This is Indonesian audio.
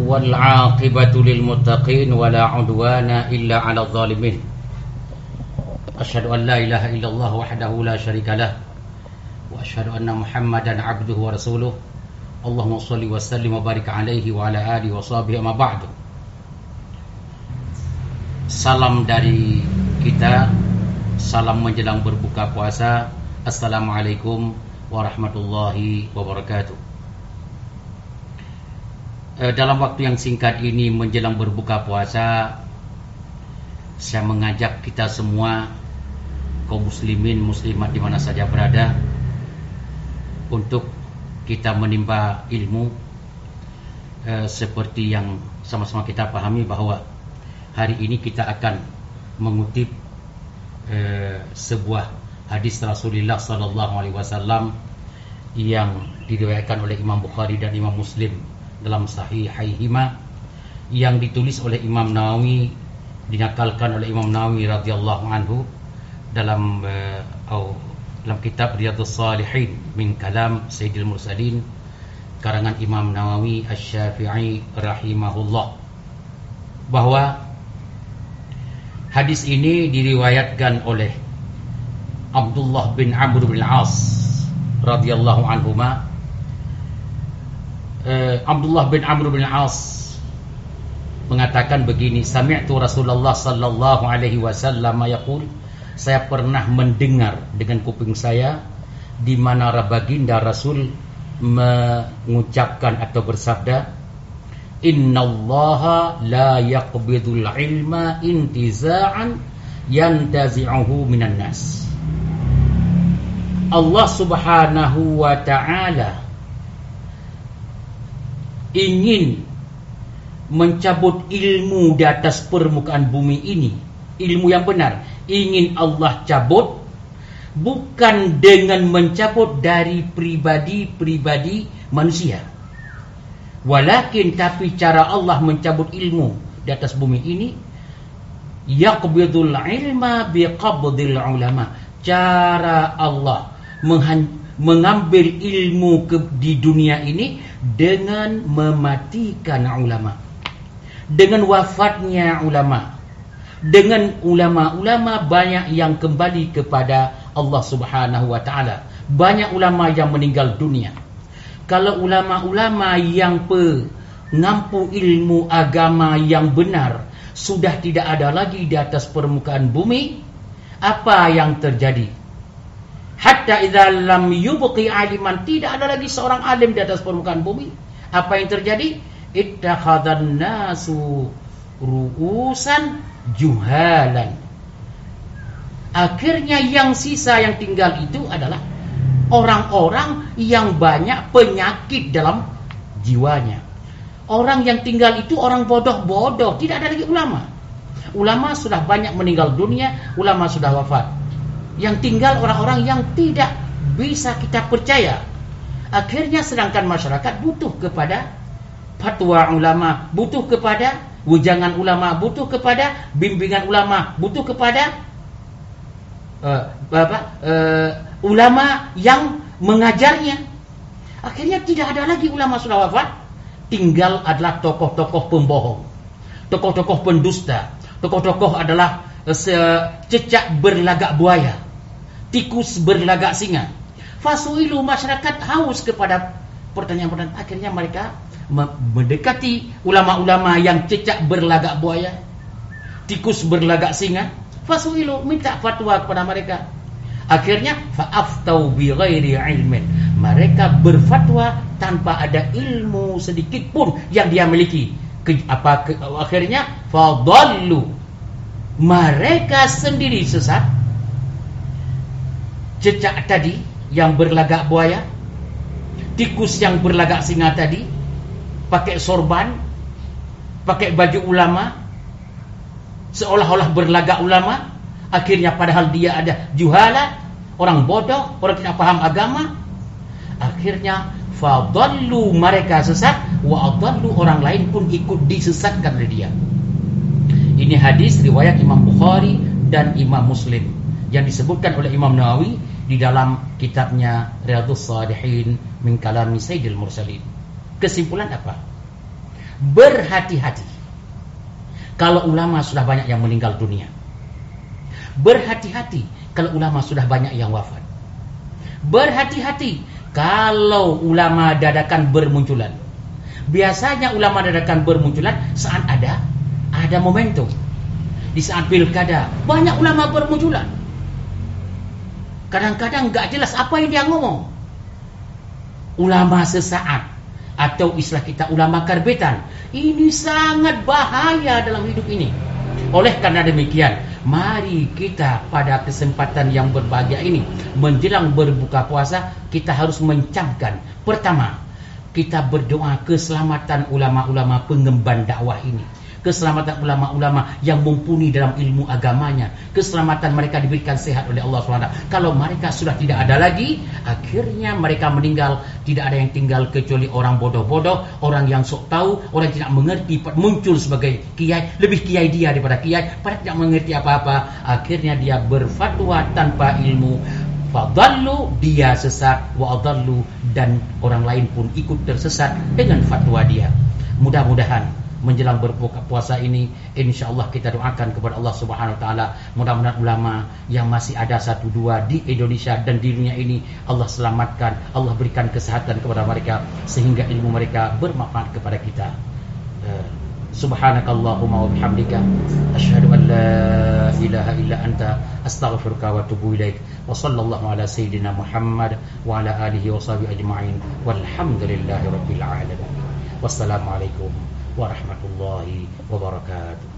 Wal aqibatu lil muttaqin Wa la udwana illa ala zalimin. Ashadu an la ilaha illallah wahdahu la sharika lah. Wa ashadu anna muhammadan abduhu wa rasuluh. Allahumma salli wa sallim wa barik alaihi wa ala alihi wa sahbihi amma ba'du. Salam dari kita Salam menjelang berbuka puasa Assalamualaikum warahmatullahi wabarakatuh. E, Dalam waktu yang singkat ini menjelang berbuka puasa Saya mengajak kita semua kaum muslimin muslimat di mana saja berada Untuk kita menimba ilmu e, Seperti yang sama-sama kita pahami bahwa Hari ini kita akan mengutip e, sebuah hadis Rasulullah sallallahu alaihi wasallam yang diriwayatkan oleh Imam Bukhari dan Imam Muslim dalam sahihaihima yang ditulis oleh Imam Nawawi dinakalkan oleh Imam Nawawi radhiyallahu anhu dalam uh, dalam kitab Riyadhus Salihin min kalam Sayyidil Mursalin karangan Imam Nawawi Asy-Syafi'i rahimahullah. Bahwa hadis ini diriwayatkan oleh Abdullah bin Amr bin As radhiyallahu anhuma. Uh, Abdullah bin Amr bin As mengatakan begini sami'tu Rasulullah sallallahu alaihi wasallam yaqul saya pernah mendengar dengan kuping saya di mana baginda Rasul mengucapkan atau bersabda innallaha la yaqbidul ilma intiza'an yantazi'uhu minan nas Allah Subhanahu wa taala ingin mencabut ilmu di atas permukaan bumi ini, ilmu yang benar, ingin Allah cabut bukan dengan mencabut dari pribadi-pribadi manusia. Walakin tapi cara Allah mencabut ilmu di atas bumi ini yaqbidul ilma biqabdil ulama. Cara Allah mengambil ilmu ke, di dunia ini dengan mematikan ulama. Dengan wafatnya ulama. Dengan ulama-ulama banyak yang kembali kepada Allah Subhanahu wa taala. Banyak ulama yang meninggal dunia. Kalau ulama-ulama yang pengampu ilmu agama yang benar sudah tidak ada lagi di atas permukaan bumi, apa yang terjadi? Hatta idza lam yubqi aliman tidak ada lagi seorang alim di atas permukaan bumi. Apa yang terjadi? Ittakhadhan nasu ru'usan juhalan. Akhirnya yang sisa yang tinggal itu adalah orang-orang yang banyak penyakit dalam jiwanya. Orang yang tinggal itu orang bodoh-bodoh, tidak ada lagi ulama. Ulama sudah banyak meninggal dunia, ulama sudah wafat. Yang tinggal orang-orang yang tidak bisa kita percaya. Akhirnya sedangkan masyarakat butuh kepada fatwa ulama, butuh kepada wujangan ulama, butuh kepada bimbingan ulama, butuh kepada uh, apa, uh, ulama yang mengajarnya. Akhirnya tidak ada lagi ulama sudah wafat, tinggal adalah tokoh-tokoh pembohong, tokoh-tokoh pendusta, tokoh-tokoh adalah cecak berlagak buaya tikus berlagak singa. Fasuilu masyarakat haus kepada pertanyaan-pertanyaan. Akhirnya mereka mendekati ulama-ulama yang cecak berlagak buaya, tikus berlagak singa. Fasuilu minta fatwa kepada mereka. Akhirnya fa'aftau bi ghairi ilmin. Mereka berfatwa tanpa ada ilmu sedikit pun yang dia miliki. Ke, apa ke, akhirnya fadallu. Mereka sendiri sesat cecak tadi yang berlagak buaya, tikus yang berlagak singa tadi, pakai sorban, pakai baju ulama, seolah-olah berlagak ulama, akhirnya padahal dia ada juhala, orang bodoh, orang tidak paham agama, akhirnya fadallu mereka sesat, wa adallu orang lain pun ikut disesatkan oleh dia. Ini hadis riwayat Imam Bukhari dan Imam Muslim yang disebutkan oleh Imam Nawawi di dalam kitabnya Riyadhus Shalihin min kalami Sayyidil Mursalin. Kesimpulan apa? Berhati-hati. Kalau ulama sudah banyak yang meninggal dunia. Berhati-hati kalau ulama sudah banyak yang wafat. Berhati-hati kalau ulama dadakan bermunculan. Biasanya ulama dadakan bermunculan saat ada ada momentum. Di saat pilkada banyak ulama bermunculan. Kadang-kadang nggak jelas apa yang dia ngomong. Ulama sesaat atau istilah kita ulama karbetan. Ini sangat bahaya dalam hidup ini. Oleh karena demikian, mari kita pada kesempatan yang berbahagia ini menjelang berbuka puasa kita harus mencamkan pertama kita berdoa keselamatan ulama-ulama pengemban dakwah ini keselamatan ulama-ulama yang mumpuni dalam ilmu agamanya, keselamatan mereka diberikan sehat oleh Allah SWT. Kalau mereka sudah tidak ada lagi, akhirnya mereka meninggal, tidak ada yang tinggal kecuali orang bodoh-bodoh, orang yang sok tahu, orang yang tidak mengerti, muncul sebagai kiai, lebih kiai dia daripada kiai, pada tidak mengerti apa-apa, akhirnya dia berfatwa tanpa ilmu, fadallu dia sesat. Wa dan orang lain pun ikut tersesat dengan fatwa dia. Mudah-mudahan menjelang berbuka puasa ini insyaallah kita doakan kepada Allah Subhanahu wa taala. Mudah-mudahan ulama yang masih ada satu dua di Indonesia dan di dunia ini Allah selamatkan Allah berikan kesehatan kepada mereka sehingga ilmu mereka bermanfaat kepada kita. Uh, Subhanakallahumma wa bihamdika asyhadu an la ilaha illa anta astaghfiruka wa atubu ilaik. Wa sallallahu ala sayyidina Muhammad wa ala alihi wa sahbihi ajma'in. Walhamdulillahi rabbil alamin. Wassalamu alaikum warahmatullahi wabarakatuh